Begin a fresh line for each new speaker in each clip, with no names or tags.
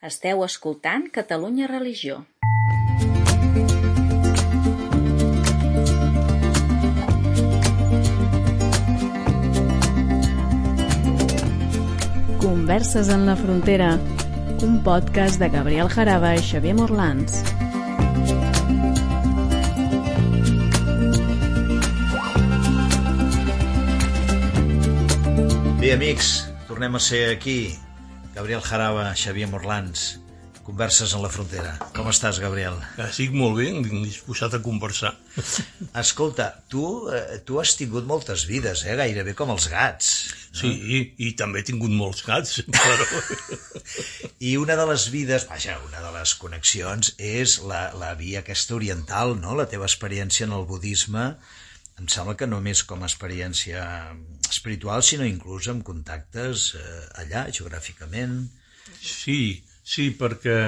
Esteu escoltant Catalunya Religió.
Converses en la frontera, un podcast de Gabriel Jaraba i Xavier Morlans.
Bé, amics, tornem a ser aquí. Gabriel Jaraba, Xavier Morlans, Converses en la frontera. Com estàs, Gabriel?
Estic molt bé, disposat a conversar.
Escolta, tu, eh, tu has tingut moltes vides, eh? gairebé com els gats.
Sí, i, i també he tingut molts gats, però...
I una de les vides, vaja, una de les connexions és la, la via aquesta oriental, no? La teva experiència en el budisme, em sembla que només com a experiència espiritual, sinó inclús amb contactes eh, allà, geogràficament.
Sí, sí, perquè,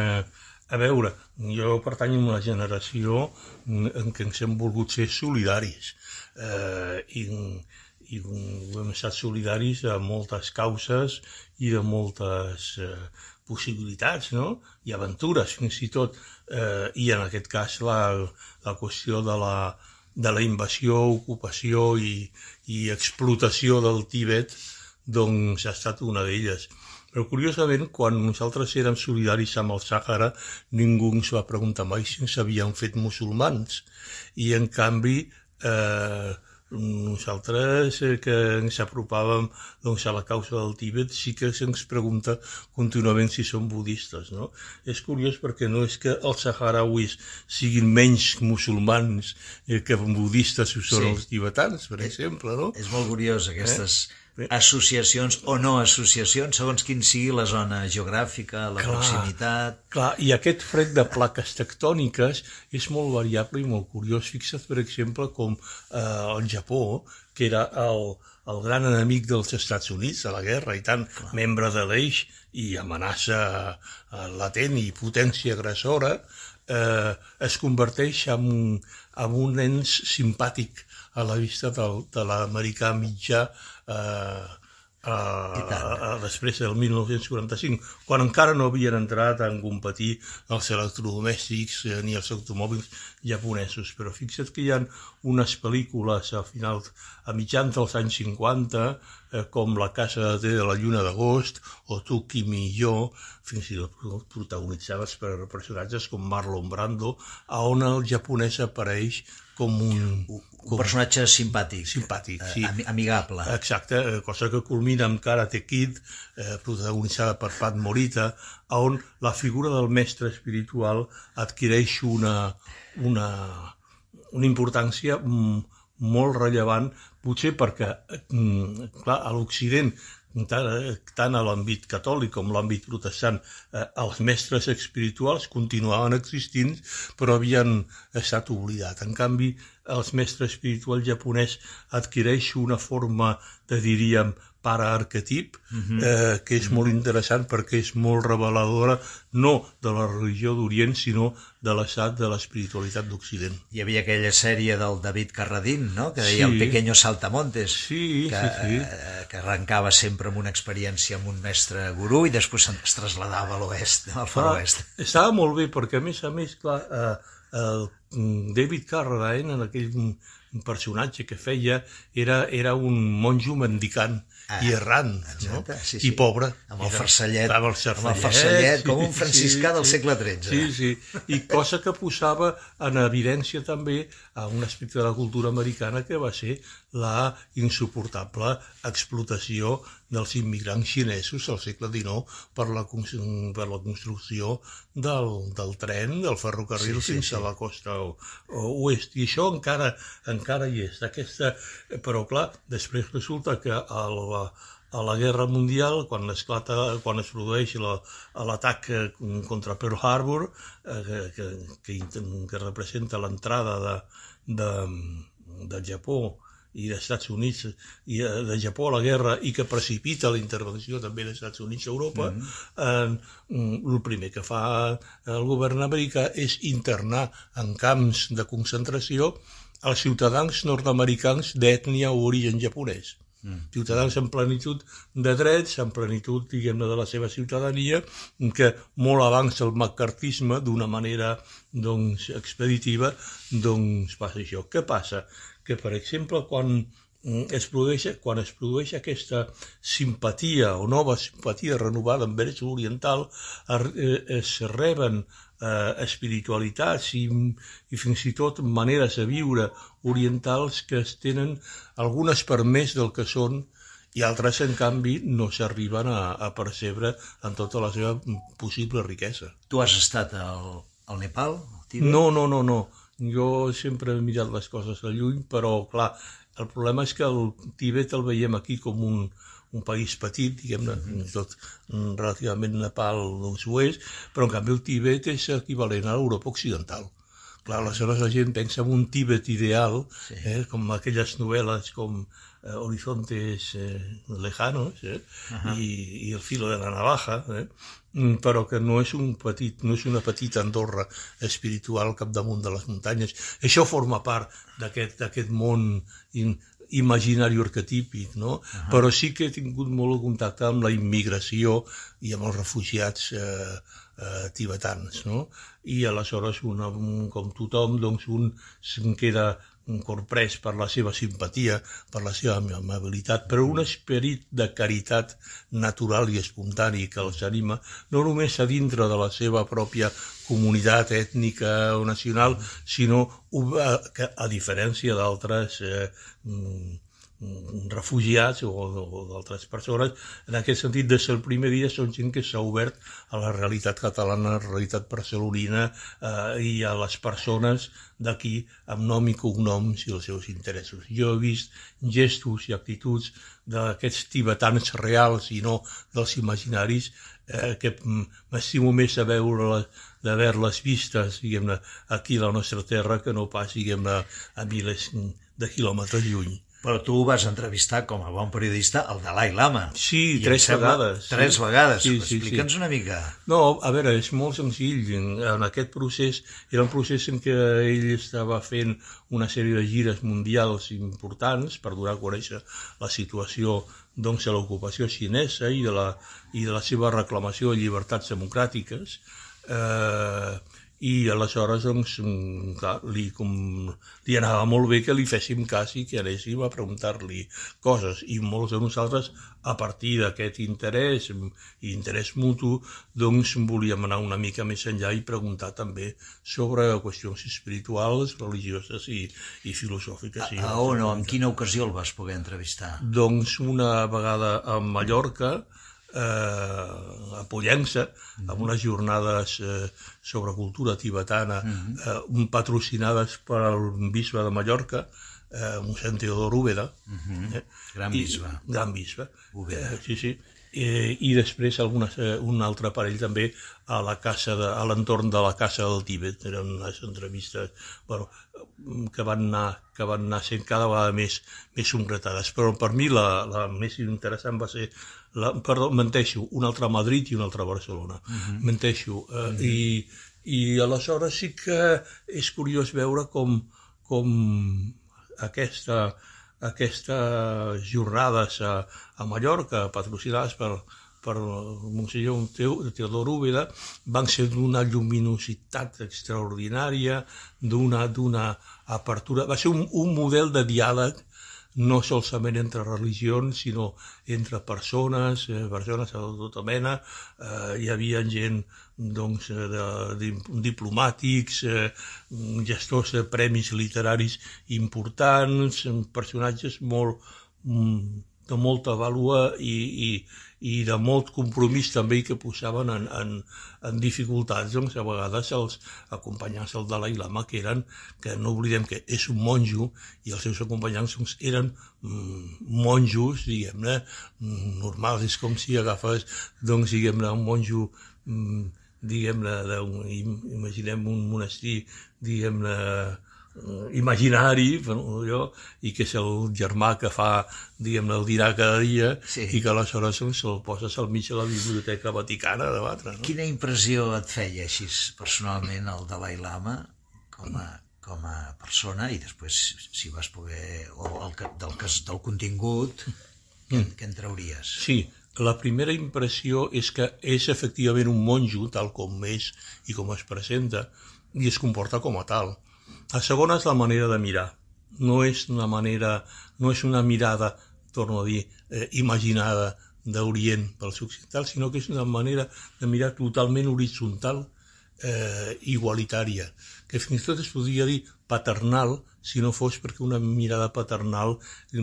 a veure, jo pertany a una generació en què ens hem volgut ser solidaris eh, i, i hem estat solidaris a moltes causes i de moltes eh, possibilitats, no? I aventures, fins i tot. Eh, I en aquest cas la, la qüestió de la, de la invasió, ocupació i, i explotació del Tíbet, doncs ha estat una d'elles. Però curiosament, quan nosaltres érem solidaris amb el Sàhara, ningú ens va preguntar mai si ens havien fet musulmans. I en canvi, eh, nosaltres eh, que ens apropàvem doncs, a la causa del Tíbet sí que se'ns pregunta contínuament si som budistes. No? És curiós perquè no és que els saharauis siguin menys musulmans eh, que budistes ho són sí. els tibetans, per exemple. No?
És molt curiós aquestes... Eh? Associacions o no associacions, segons quin sigui la zona geogràfica, la clar, proximitat...
Clar, i aquest fred de plaques tectòniques és molt variable i molt curiós. Fixa't, per exemple, com eh, el Japó, que era el, el gran enemic dels Estats Units a la guerra i tant clar. membre de l'eix i amenaça eh, latent i potència agressora, eh, es converteix en, en un ens simpàtic a la vista del, de l'americà mitjà eh, a, a, després del 1945, quan encara no havien entrat a competir els electrodomèstics eh, ni els automòbils japonesos. Però fixa't que hi ha unes pel·lícules a final, a mitjans dels anys 50, eh, com La casa de la lluna d'agost o Tu, Kimi i jo, fins i tot protagonitzades per personatges com Marlon Brando, a on el japonès apareix com un...
Un personatge simpàtic.
Simpàtic,
eh,
sí.
Amigable.
Exacte, eh, cosa que culmina amb Karate Kid, eh, protagonitzada per Pat Morita, on la figura del mestre espiritual adquireix una, una, una importància molt rellevant, potser perquè, clar, a l'Occident tant, tant a l'àmbit catòlic com l'àmbit protestant, eh, els mestres espirituals continuaven existint, però havien estat oblidats. En canvi, els mestres espirituals japonès adquireix una forma de, diríem, paraarquetip, uh -huh. eh, que és molt interessant perquè és molt reveladora no de la religió d'Orient, sinó de l'estat de l'espiritualitat d'Occident.
Hi havia aquella sèrie del David Carradín, no?, que deia sí. el Pequeño Saltamontes,
sí,
que,
sí, sí.
Eh, que arrencava sempre amb una experiència amb un mestre gurú i després es trasladava a l'oest, al far oest.
Estava molt bé, perquè a més a més, clar, eh, el David Carradine, en aquell personatge que feia, era, era un monjo mendicant, ah, i errant, exacte, no?
sí, sí.
i pobre.
Amb el farcellet,
amb el,
el farcellet, com un franciscà sí, del segle XIII.
Sí, sí, i cosa que posava en evidència també a un aspecte de la cultura americana que va ser la insuportable explotació dels immigrants xinesos al segle XIX per la, per la construcció del, del tren, del ferrocarril sí, sí, fins sí. a la costa oest. I això encara, encara hi és. Aquesta, però clar, després resulta que el, a la Guerra Mundial, quan esclata, quan es produeix l'atac la, contra Pearl Harbor, eh, que, que, que representa l'entrada de, de, de Japó i dels Estats Units i de Japó a la guerra i que precipita la intervenció també dels Estats Units a Europa, mm -hmm. eh, el primer que fa el govern americà és internar en camps de concentració els ciutadans nord-americans d'ètnia o origen japonès. Mm. Ciutadans en plenitud de drets, en plenitud, diguem-ne, de la seva ciutadania, que molt abans el macartisme, d'una manera doncs, expeditiva, doncs passa això. Què passa? Que, per exemple, quan mm, es produeix, quan es produeix aquesta simpatia o nova simpatia renovada envers l'oriental, es reben eh, espiritualitats i, i fins i tot maneres de viure orientals que es tenen algunes per més del que són i altres, en canvi, no s'arriben a, a percebre en tota la seva possible riquesa.
Tu has estat al, al Nepal?
Al no, no, no, no. Jo sempre he mirat les coses de lluny, però, clar, el problema és que el Tibet el veiem aquí com un, un país petit, diguem-ne, mm -hmm. tot relativament Nepal doncs ho és, però en canvi el Tibet és equivalent a l'Europa Occidental. Clar, aleshores la gent pensa en un Tibet ideal, sí. eh, com aquelles novel·les com eh, Horizontes eh, Lejanos eh, uh -huh. i, i El filo de la navaja, eh, mm, però que no és, un petit, no és una petita Andorra espiritual al capdamunt de les muntanyes. Això forma part d'aquest món imaginari arquetípic, no? Uh -huh. Però sí que he tingut molt de contacte amb la immigració i amb els refugiats eh, eh, tibetans, no? I aleshores, una, un, com tothom, doncs un se'n queda corprès per la seva simpatia, per la seva amabilitat, però un esperit de caritat natural i espontani que els anima, no només a dintre de la seva pròpia comunitat ètnica o nacional, sinó que a diferència d'altres eh, mm, refugiats o, o d'altres persones, en aquest sentit, des del primer dia són gent que s'ha obert a la realitat catalana, a la realitat barcelonina eh, i a les persones d'aquí amb nom i cognoms i els seus interessos. Jo he vist gestos i actituds d'aquests tibetans reals i no dels imaginaris eh, que m'estimo més a veure d'haver-les vistes, diguem-ne, aquí a la nostra terra que no pas, diguem-ne, a milers de quilòmetres lluny.
Però tu vas entrevistar com a bon periodista el Dalai Lama.
Sí, I tres vegades.
Tres sí. vegades. Sí, sí, Explica'ns sí. una mica.
No, a veure, és molt senzill. En, en aquest procés, era un procés en què ell estava fent una sèrie de gires mundials importants per donar a conèixer la situació doncs, de l'ocupació xinesa i de, la, i de la seva reclamació de llibertats democràtiques. Eh, i aleshores doncs, mm, clar, li, com, li anava molt bé que li féssim cas i que anéssim a preguntar-li coses i molts de nosaltres a partir d'aquest interès i interès mutu doncs volíem anar una mica més enllà i preguntar també sobre qüestions espirituals, religioses i, i filosòfiques.
A, a on o en quina ocasió el vas poder entrevistar?
Doncs una vegada a Mallorca eh, a Pollença, mm -hmm. amb unes jornades eh, sobre cultura tibetana mm -hmm. eh, patrocinades per el bisbe de Mallorca, eh, mossèn Teodor Úbeda.
Mm -hmm. eh? Gran bisbe.
I, gran bisbe. Eh, sí, sí. Eh, I després algunes, eh, un altre parell també a la casa de, a l'entorn de la casa del Tíbet. Eren unes entrevistes bueno, que, van anar, que van anar sent cada vegada més, més concretades. Però per mi la, la més interessant va ser la, perdó, menteixo, un altre a Madrid i un altre a Barcelona, uh mhm. -huh. menteixo. Eh, uh mhm. -huh. i, I aleshores sí que és curiós veure com, com aquesta, aquestes jornades a, a Mallorca, patrocinades per, per Monsenyor Teodor Úbeda, van ser d'una lluminositat extraordinària, d'una apertura... Va ser un, un model de diàleg no solament entre religions, sinó entre persones, eh, persones de tota mena. Eh, hi havia gent doncs, eh, de, de, diplomàtics, eh, gestors de premis literaris importants, personatges molt, mm, de molta vàlua i, i, i de molt compromís també i que posaven en, en, en dificultats doncs a vegades els acompanyants del Dalai Lama que eren, que no oblidem que és un monjo i els seus acompanyants doncs, eren mm, monjos, diguem-ne, mm, normals, és com si agafes, doncs, diguem-ne, un monjo mm, diguem-ne, imaginem un monestir, diguem-ne, imaginari bueno, jo, i que és el germà que fa diguem el dirà cada dia sí. i que aleshores se'l poses al mig de la Biblioteca Vaticana a debatre. No?
Quina impressió et feia així personalment el Dalai Lama com a, com a persona i després si vas poder o el, del, del contingut Què, mm. què en trauries?
Sí, la primera impressió és que és efectivament un monjo, tal com és i com es presenta, i es comporta com a tal. La segona és la manera de mirar. No és una manera, no és una mirada, torno a dir, eh, imaginada d'Orient pels occidentals, sinó que és una manera de mirar totalment horitzontal, eh, igualitària, que fins i tot es podria dir paternal, si no fos perquè una mirada paternal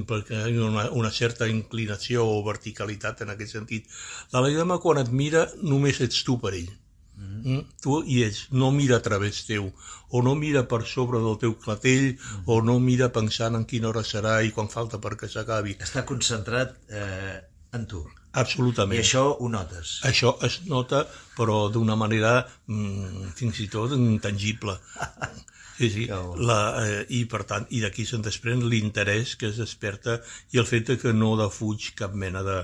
perquè hi ha una, una certa inclinació o verticalitat en aquest sentit. La Laidama, quan et mira, només ets tu per ell. Mm -hmm. Tu i ells, no mira a través teu, o no mira per sobre del teu clatell, mm -hmm. o no mira pensant en quina hora serà i quan falta perquè s'acabi.
Està concentrat eh, en tu.
Absolutament.
I això ho notes?
Això es nota, però d'una manera mm, fins i tot intangible. Sí, sí, la, eh, i per tant, i d'aquí se'n desprèn l'interès que es desperta i el fet que no defuig cap mena de,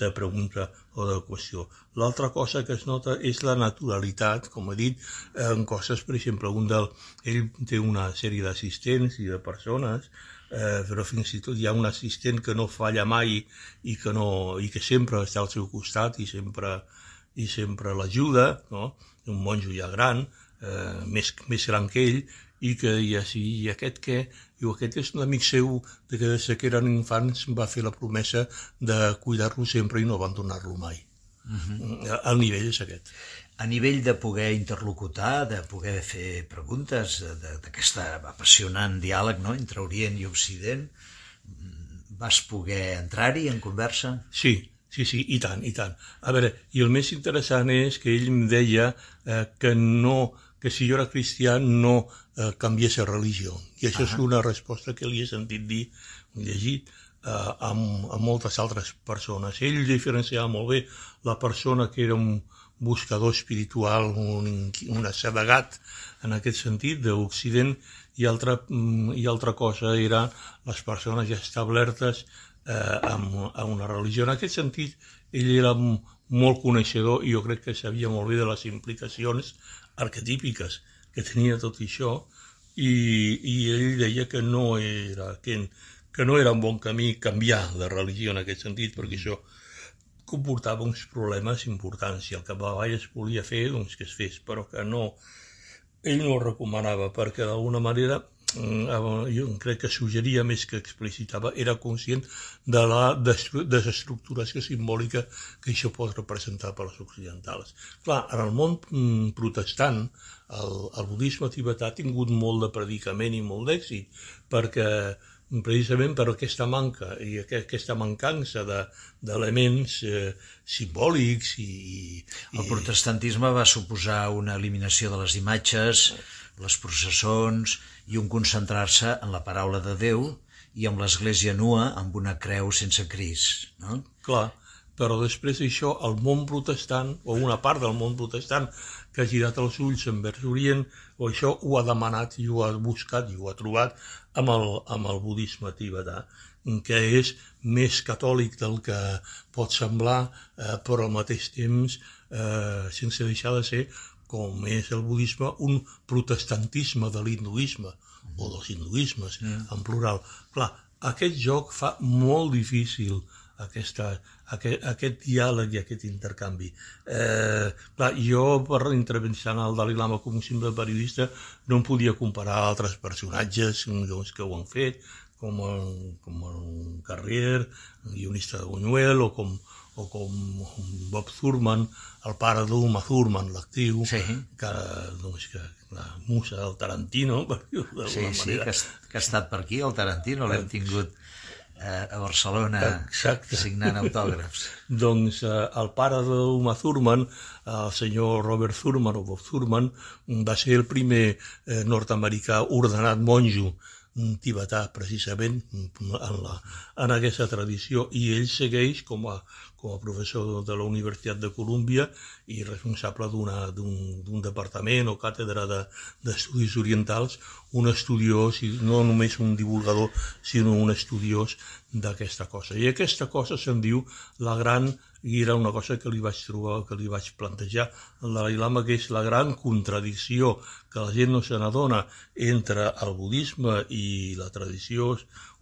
de pregunta o de qüestió. L'altra cosa que es nota és la naturalitat, com he dit, en coses, per exemple, un del, ell té una sèrie d'assistents i de persones, eh, però fins i tot hi ha un assistent que no falla mai i que, no, i que sempre està al seu costat i sempre, i sempre l'ajuda, no? un monjo ja gran, eh, més, més gran que ell, i que i, així, i aquest què? Diu, aquest és un amic seu de que des que eren infants va fer la promesa de cuidar-lo sempre i no abandonar-lo mai. Uh mhm. -huh. El nivell és aquest.
A nivell de poder interlocutar, de poder fer preguntes, d'aquest apassionant diàleg no? entre Orient i Occident, vas poder entrar-hi en conversa?
Sí, Sí, sí, i tant, i tant. A veure, i el més interessant és que ell em deia eh, que no, que si jo era cristià no eh, canviés de religió. I això -huh. és una resposta que li he sentit dir, llegit, eh, amb, amb moltes altres persones. Ell diferenciava molt bé la persona que era un buscador espiritual, un, un assedegat en aquest sentit d'Occident, i altra, mm, i altra cosa eren les persones ja establertes eh, amb, amb una religió. En aquest sentit, ell era molt coneixedor i jo crec que sabia molt bé de les implicacions arquetípiques que tenia tot això i, i ell deia que no era que, que no era un bon camí canviar de religió en aquest sentit perquè això comportava uns problemes importants i el que Bavall es volia fer doncs que es fes però que no ell no ho recomanava perquè d'alguna manera mm, jo crec que suggeria més que explicitava, era conscient de la desestructuració simbòlica que això pot representar per als occidentals. Clar, en el món mm, protestant, el, el budisme tibetà ha tingut molt de predicament i molt d'èxit, perquè precisament per aquesta manca i aquesta mancança d'elements de, eh, simbòlics i, i...
El protestantisme va suposar una eliminació de les imatges, les processons i un concentrar-se en la paraula de Déu i amb l'església nua amb una creu sense cris, no?
Clar, però després d'això el món protestant, o una part del món protestant, que ha girat els ulls envers Orient, o això ho ha demanat i ho ha buscat i ho ha trobat amb el, amb el budisme tibetà, que és més catòlic del que pot semblar, eh, però al mateix temps, eh, sense deixar de ser, com és el budisme, un protestantisme de l'hinduisme, o dels hinduismes, mm. en plural. Clar, aquest joc fa molt difícil aquesta, aquest, aquest diàleg i aquest intercanvi. Eh, clar, jo, per el Dalai Lama com un simple periodista, no em podia comparar altres personatges doncs, que ho han fet, com el, com el Carrier, el guionista de Buñuel, o com, o com Bob Thurman, el pare d'Uma Thurman, l'actiu,
sí.
que, doncs, que la musa del Tarantino, per dir-ho
d'alguna sí, sí, manera. Que, que ha estat per aquí, el Tarantino, l'hem tingut eh, a Barcelona Exacte. signant autògrafs.
doncs eh, el pare d'Uma Thurman, el senyor Robert Thurman o Bob Thurman, va ser el primer eh, nord-americà ordenat monjo tibetà, precisament, en, la, en aquesta tradició, i ell segueix com a, com a professor de la Universitat de Colúmbia i responsable d'un departament o càtedra d'estudis de, orientals, un estudiós, i no només un divulgador, sinó un estudiós d'aquesta cosa. I aquesta cosa se'n diu la gran i era una cosa que li vaig trobar, que li vaig plantejar al Dalai Lama, que és la gran contradicció que la gent no se n'adona entre el budisme i la tradició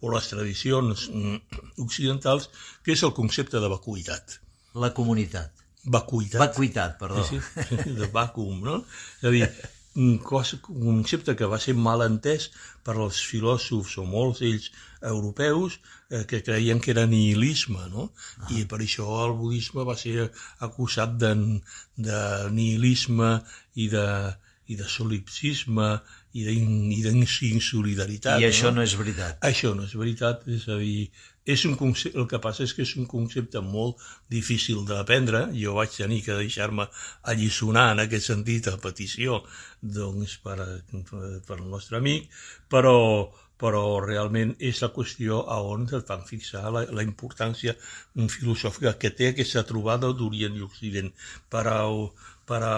o les tradicions mm, occidentals, que és el concepte de vacuïtat.
La comunitat.
Vacuïtat.
Vacuïtat, perdó.
Sí, sí, de vàcuum, no? És a dir, un concepte que va ser mal entès per als filòsofs o molts d'ells europeus eh, que creien que era nihilisme, no? Ah. I per això el budisme va ser acusat de, de nihilisme i de, i de solipsisme i d'insolidaritat.
I això no? no és veritat.
Això no és veritat, és a dir, és un concepte, el que passa és que és un concepte molt difícil d'aprendre. Jo vaig tenir que deixar-me alliçonar en aquest sentit a petició doncs, per, per el nostre amic, però, però realment és la qüestió a on es van fixar la, la importància filosòfica que té aquesta trobada d'Orient i Occident. Per a, per a,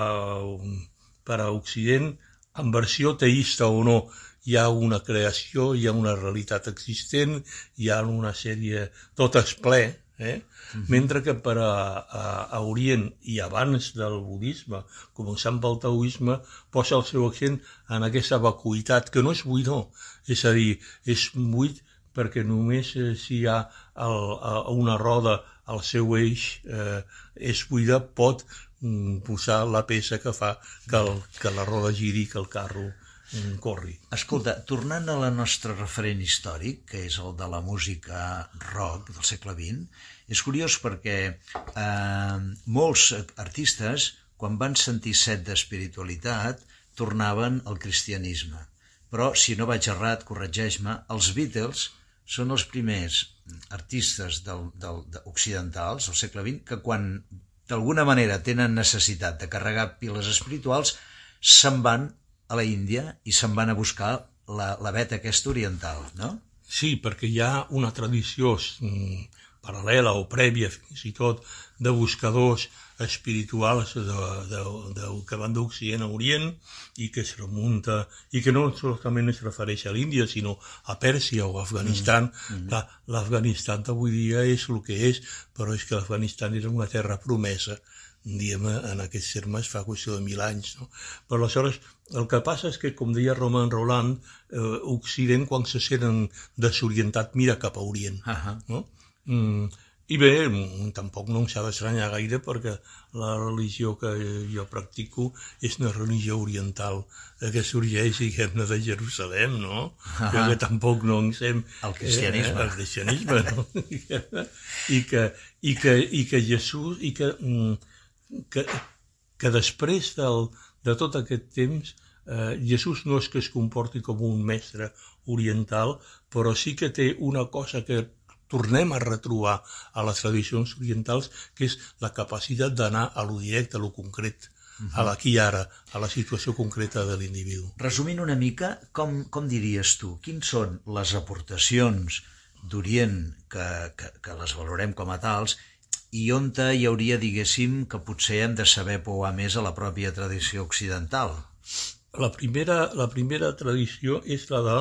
per a Occident, en versió teïsta o no, hi ha una creació, hi ha una realitat existent, hi ha una sèrie... tot és ple, eh? Uh -huh. Mentre que per a, a, a Orient i abans del budisme, començant pel taoisme, posa el seu accent en aquesta vacuïtat, que no és buidor, és a dir, és buit perquè només eh, si hi ha el, a, una roda al seu eix eh, és buida, pot mm, posar la peça que fa que, el, que la roda giri, que el carro corri.
Escolta, tornant a la nostra referent històric, que és el de la música rock del segle XX, és curiós perquè eh, molts artistes, quan van sentir set d'espiritualitat, tornaven al cristianisme. Però, si no vaig errat, corregeix-me, els Beatles són els primers artistes del, del, de, occidentals del segle XX que quan d'alguna manera tenen necessitat de carregar piles espirituals se'n van a la Índia i se'n van a buscar la, la veta aquesta oriental, no?
Sí, perquè hi ha una tradició mm, paral·lela o prèvia fins i tot de buscadors espirituals de, de, de, que van d'Occident a Orient i que es remunta i que no solament es refereix a l'Índia sinó a Pèrsia o a Afganistan mm, mm. l'Afganistan d'avui dia és el que és però és que l'Afganistan era una terra promesa diguem en aquests termes fa qüestió de mil anys. No? Però aleshores el que passa és que, com deia Roman Roland, eh, Occident, quan se senten desorientat, mira cap a Orient. Uh -huh. no? mm, I bé, mm, tampoc no s'ha d'estranyar gaire perquè la religió que jo practico és una religió oriental eh, que sorgeix, diguem-ne, de Jerusalem, no? Uh -huh. que tampoc no en sem...
El cristianisme.
Eh, el cristianisme, no? I que, i que, i que Jesús... I que, mm, que, que després del, de tot aquest temps eh, Jesús no és que es comporti com un mestre oriental, però sí que té una cosa que tornem a retrobar a les tradicions orientals, que és la capacitat d'anar a lo directe, a lo concret, uh -huh. a l'aquí ara, a la situació concreta de l'individu.
Resumint una mica, com, com diries tu, quins són les aportacions d'Orient que, que, que les valorem com a tals i on hi hauria, diguéssim, que potser hem de saber pouar més a la pròpia tradició occidental?
La primera, la primera tradició és la de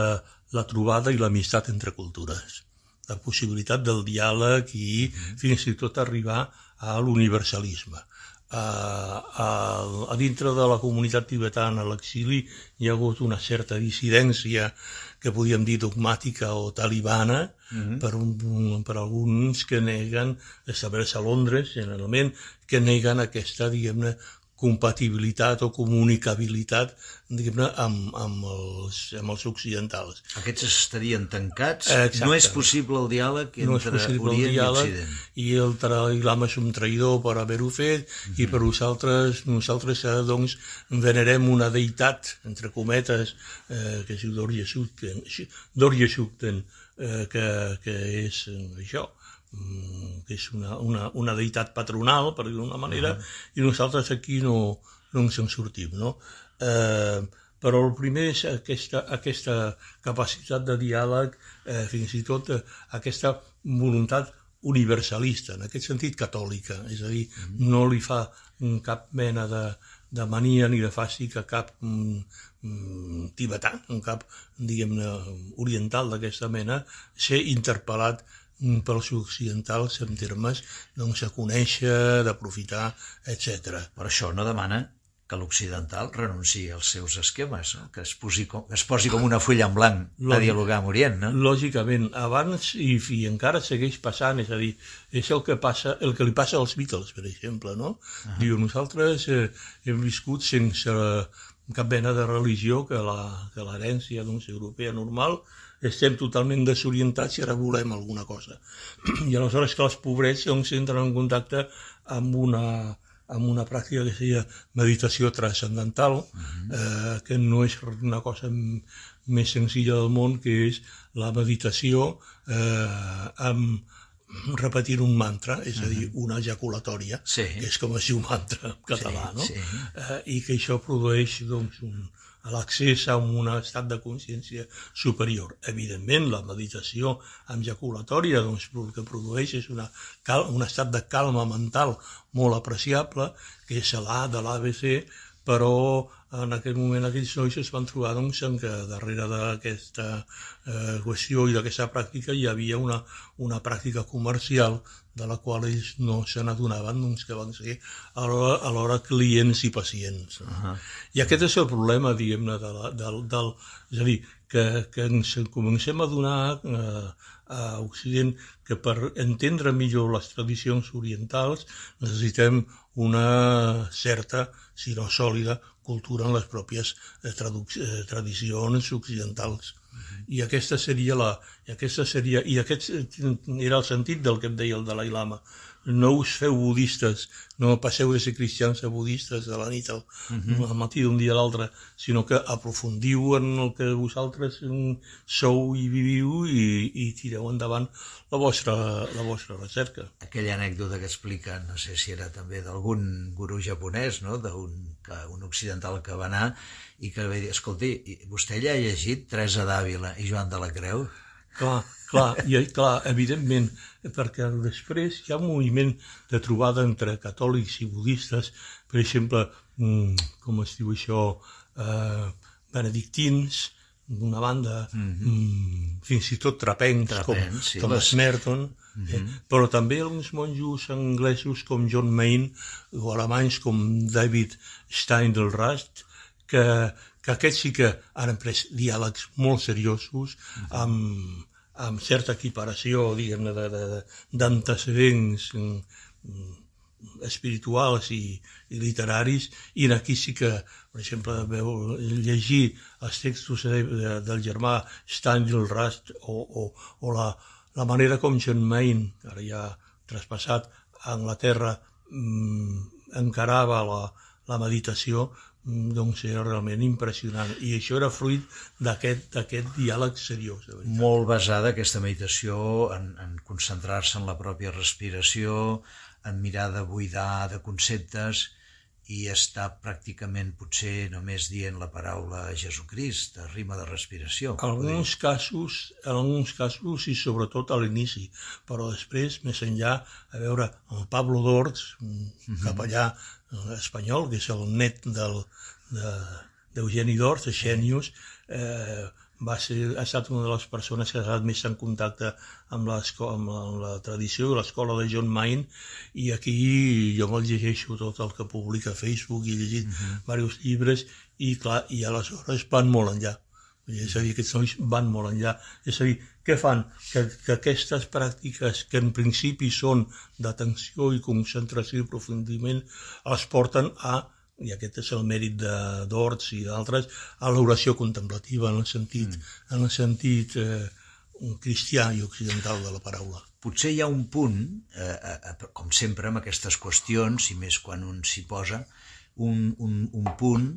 eh, la trobada i l'amistat entre cultures. La possibilitat del diàleg i mm -hmm. fins i tot arribar a l'universalisme. A, a, a dintre de la comunitat tibetana a l'exili hi ha hagut una certa dissidència que podíem dir dogmàtica o talibana mhm. -huh. per, un, per alguns que neguen establir-se a Londres generalment, que neguen aquesta diguem-ne compatibilitat o comunicabilitat diguem-ne amb, amb, els, amb els occidentals.
Aquests estarien tancats? Exacte. No és possible el diàleg entre no és possible
Orient
el diàleg, i Occident?
I el Dalai és un traïdor per haver-ho fet mm -hmm. i per nosaltres, nosaltres eh, doncs, venerem una deïtat, entre cometes, eh, que es diu Dorje Shukten, eh, que, que és eh, això, que és una, una, una deïtat patronal, per dir d'una manera, uh -huh. i nosaltres aquí no, no ens en sortim, no? Eh, però el primer és aquesta, aquesta capacitat de diàleg, eh, fins i tot eh, aquesta voluntat universalista, en aquest sentit catòlica, és a dir, uh -huh. no li fa cap mena de, de mania ni de fàstic a cap mm, mm, tibetà, un cap, diguem-ne, oriental d'aquesta mena, ser interpel·lat pels occidentals en termes doncs, de conèixer, d'aprofitar, etc.
Per això no demana que l'occidental renunciï als seus esquemes, no? que, es posi com, que es posi com una fulla en blanc Lògic, a dialogar amb Orient. No?
Lògicament, abans i, i encara segueix passant, és a dir, és el que, passa, el que li passa als Beatles, per exemple, no? Uh -huh. Diu, nosaltres eh, hem viscut sense cap mena de religió que l'herència doncs, europea normal, estem totalment desorientats i ara volem alguna cosa. I aleshores que els pobrets doncs, entren en contacte amb una, amb una pràctica que seria meditació transcendental, uh -huh. eh, que no és una cosa més senzilla del món, que és la meditació eh, amb repetir un mantra, és a dir, una ejaculatòria,
sí.
que és com es diu mantra en català,
sí,
no?
Sí.
Eh, I que això produeix doncs, un, l'accés a un estat de consciència superior. Evidentment, la meditació ejaculatòria doncs, el que produeix és una, cal, un estat de calma mental molt apreciable, que és l'A de l'ABC, però en aquell moment aquells nois es van trobar doncs, en que darrere d'aquesta eh, qüestió i d'aquesta pràctica hi havia una, una pràctica comercial de la qual ells no se n'adonaven doncs, que van ser alhora, alhora clients i pacients. Uh -huh. I aquest és el problema, diguem-ne, de la, del, del, és a dir, que, que ens comencem a donar eh, a Occident que per entendre millor les tradicions orientals necessitem una certa, si no sòlida, cultura en les pròpies eh, eh, tradicions occidentals. Uh -huh. I aquesta seria la, i aquesta seria, i aquest era el sentit del que em deia el Dalai Lama no us feu budistes, no passeu de ser cristians a budistes de la nit al, uh -huh. al matí d'un dia a l'altre, sinó que aprofundiu en el que vosaltres sou i viviu i, i tireu endavant la vostra, la vostra recerca.
Aquella anècdota que explica, no sé si era també d'algun gurú japonès, no? d'un un occidental que va anar i que va dir, escolti, vostè ja ha llegit Teresa d'Àvila i Joan de la Creu?
Clar, clar, i clar, evidentment, perquè després hi ha un moviment de trobada entre catòlics i budistes, per exemple, mm, com es diu això, eh, benedictins, d'una banda, mm -hmm. fins i tot trapencs,
trapencs
com
sí,
Thomas les... Merton, mm -hmm. eh? però també alguns monjos anglesos com John Main o alemanys com David Steindl-Rast, que, que aquests sí que han pres diàlegs molt seriosos mm amb, amb certa equiparació, diguem-ne, d'antecedents mm, espirituals i, i literaris, i aquí sí que, per exemple, veu llegir els textos de, de, del germà Stanley Rust o, o, o la, la manera com John Main, ara ja traspassat a Anglaterra, mmm, encarava la, la meditació, Mm, doncs era realment impressionant i això era fruit d'aquest diàleg seriós.
Molt basada aquesta meditació en, en concentrar-se en la pròpia respiració, en mirar de buidar de conceptes i està pràcticament potser només dient la paraula Jesucrist, a rima de respiració.
En alguns casos, en alguns casos i sobretot a l'inici, però després, més enllà, a veure, el Pablo Dors, uh -huh. capellà espanyol, que és el net del, d'Eugeni de, d'Ors, de Xenius, eh, va ser, ha estat una de les persones que ha estat més en contacte amb, amb, la, amb la tradició i l'escola de John Main i aquí jo me'l llegeixo tot el que publica a Facebook i he llegit uh -huh. diversos llibres i clar, i aleshores van molt enllà és a dir, aquests nois van molt enllà és a dir, què fan? Que, que aquestes pràctiques que en principi són d'atenció i concentració i aprofundiment les porten a i aquest és el mèrit d'Orts i d'altres, a l'oració contemplativa en el sentit, mm. en el sentit eh, cristià i occidental de la paraula.
Potser hi ha un punt, eh, eh, com sempre amb aquestes qüestions, i més quan un s'hi posa, un, un, un punt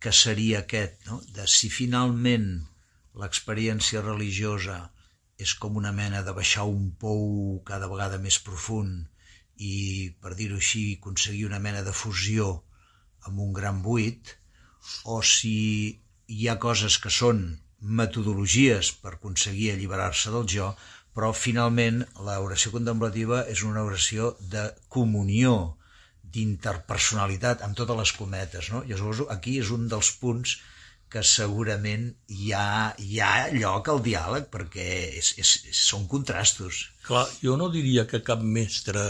que seria aquest, no? de si finalment l'experiència religiosa és com una mena de baixar un pou cada vegada més profund i, per dir-ho així, aconseguir una mena de fusió amb un gran buit, o si hi ha coses que són metodologies per aconseguir alliberar-se del jo, però finalment l'oració contemplativa és una oració de comunió, d'interpersonalitat, amb totes les cometes. No? I llavors aquí és un dels punts que segurament hi ha, hi ha lloc al diàleg perquè és, és, és, són contrastos.
Clar, jo no diria que cap mestre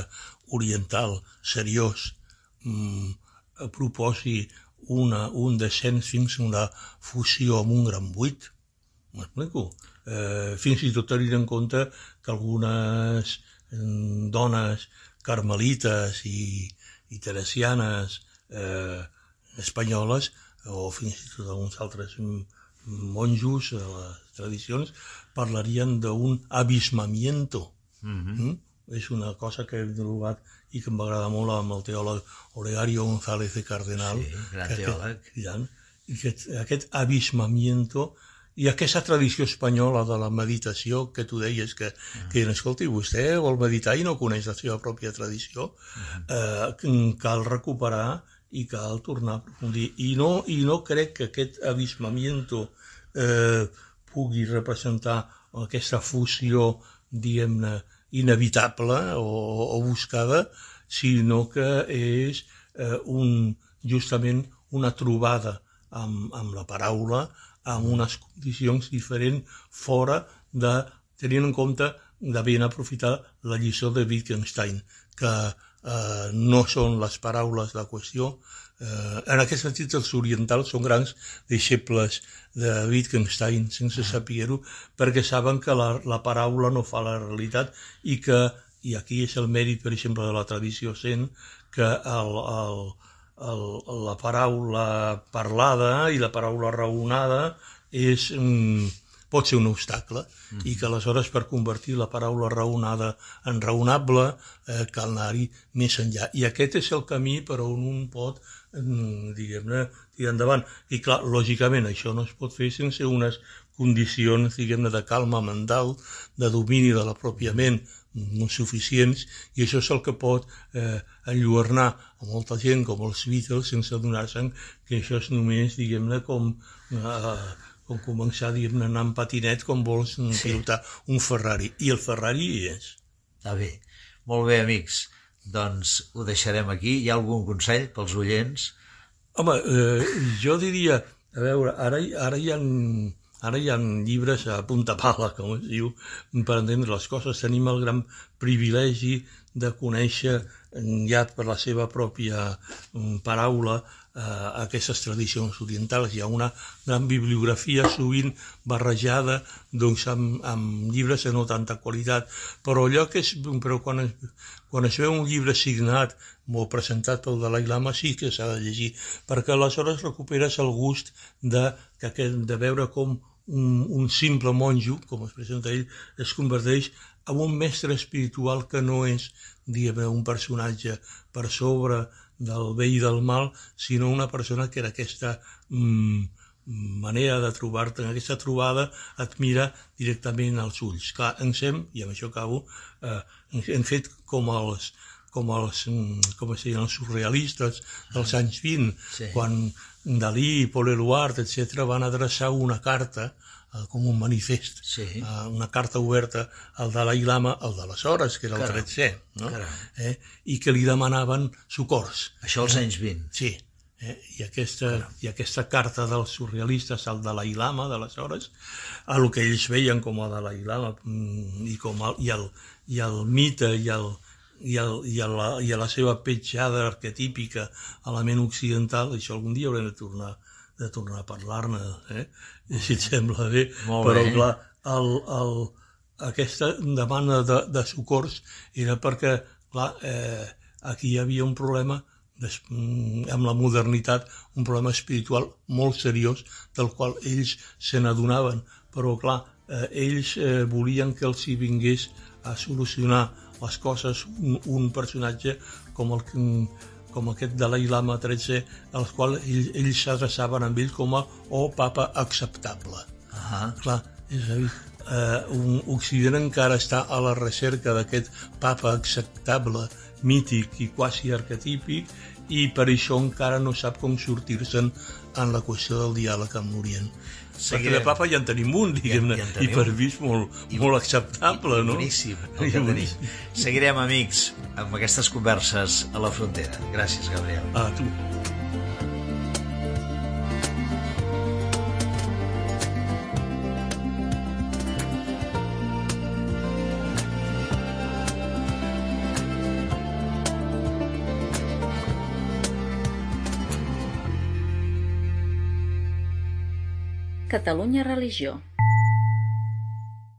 oriental seriós mm, proposi una, un descens fins a una fusió amb un gran buit. M'explico? Eh, fins i tot tenint en compte que algunes mm, dones carmelites i, i teresianes eh, espanyoles o fins i tot alguns altres monjos a les tradicions parlarien d'un abismamiento. Mm -hmm. mm? És una cosa que he trobat i que em va agradar molt amb el teòleg Olegario González de Cardenal.
Sí, gran que teòleg.
Aquest, I que aquest abismamiento i aquesta tradició espanyola de la meditació que tu deies que, uh -huh. que escolti, vostè vol meditar i no coneix la seva pròpia tradició, uh -huh. eh, cal recuperar i cal tornar a aprofundir. I no, i no crec que aquest abismamiento eh, pugui representar aquesta fusió, diguem-ne, inevitable o, o buscada, sinó que és eh, un, justament una trobada amb, amb la paraula, amb unes condicions diferents fora de, tenint en compte de ben aprofitar la lliçó de Wittgenstein, que eh, no són les paraules la qüestió. Eh, en aquest sentit, els orientals són grans deixebles de Wittgenstein, sense saber-ho, perquè saben que la, la paraula no fa la realitat i que, i aquí és el mèrit, per exemple, de la tradició sent, que el, el, el, la paraula parlada i la paraula raonada és... Mm, pot ser un obstacle mm. i que aleshores per convertir la paraula raonada en raonable eh, cal anar-hi més enllà. I aquest és el camí per on un pot, mm, diguem-ne, tirar endavant. I clar, lògicament, això no es pot fer sense unes condicions, diguem-ne, de calma mental, de domini de la pròpia ment, molt suficients, i això és el que pot eh, enlluernar a molta gent com els Beatles sense adonar-se que això és només, diguem-ne, com eh, com començar, diguem-ne, anar amb patinet com vols sí. pilotar un Ferrari. I el Ferrari hi és.
Està bé. Molt bé, amics. Doncs ho deixarem aquí. Hi ha algun consell pels oients?
Home, eh, jo diria, a veure, ara, ara hi ha Ara hi ha llibres a punta pala, com es diu, per entendre les coses. Tenim el gran privilegi de conèixer ja per la seva pròpia mm, paraula eh, aquestes tradicions orientals. Hi ha una gran bibliografia sovint barrejada doncs, amb, amb llibres de no tanta qualitat, però allò que és, però quan es, quan es veu un llibre signat o presentat pel Dalai Lama sí que s'ha de llegir, perquè aleshores recuperes el gust de, de veure com un, un simple monjo, com es presenta ell, es converteix en un mestre espiritual que no és, diguem un personatge per sobre del bé i del mal, sinó una persona que era aquesta mm, manera de trobar-te, en aquesta trobada et mira directament als ulls. Clar, ens hem, i amb això acabo, eh, hem fet com els, com els, mm, com es deien, els surrealistes dels anys 20, sí. quan Dalí, Paul Eluard, etc., van adreçar una carta eh, com un manifest, sí. eh, una carta oberta al Dalai Lama, el d'aleshores, que era el Caram. 13è, no? eh, i que li demanaven socors.
Això als eh? anys 20.
Sí, eh? I, aquesta, i aquesta carta dels surrealistes al Dalai Lama d'aleshores, a el que ells veien com a Dalai Lama mm, i, com el, i, el, i el mite i el, i, el, i, a la, i a la seva petjada arquetípica a la ment occidental, això algun dia haurem de tornar de tornar a parlar-ne, eh? si et sembla bé.
Molt
Però,
bé.
clar, el, el, aquesta demanda de, de socors era perquè, clar, eh, aquí hi havia un problema des, mm, amb la modernitat, un problema espiritual molt seriós, del qual ells se n'adonaven. Però, clar, eh, ells eh, volien que els hi vingués a solucionar les coses un, un personatge com el com aquest Dalai Lama 13, als quals ells, ells s'adreçaven amb ell com a o papa acceptable.
Uh -huh.
Clar, és a dir, eh, un Occident encara està a la recerca d'aquest papa acceptable, mític i quasi arquetípic, i per això encara no sap com sortir-se'n en la qüestió del diàleg amb l'Orient. Seguirem. Perquè de papa ja en tenim un, diguem-ne, ja, ja i per vist molt, I, molt acceptable,
i,
no?
Boníssim, que tenim. Seguirem, amics, amb aquestes converses a la frontera. Gràcies, Gabriel.
A tu.
Catalunya Religió.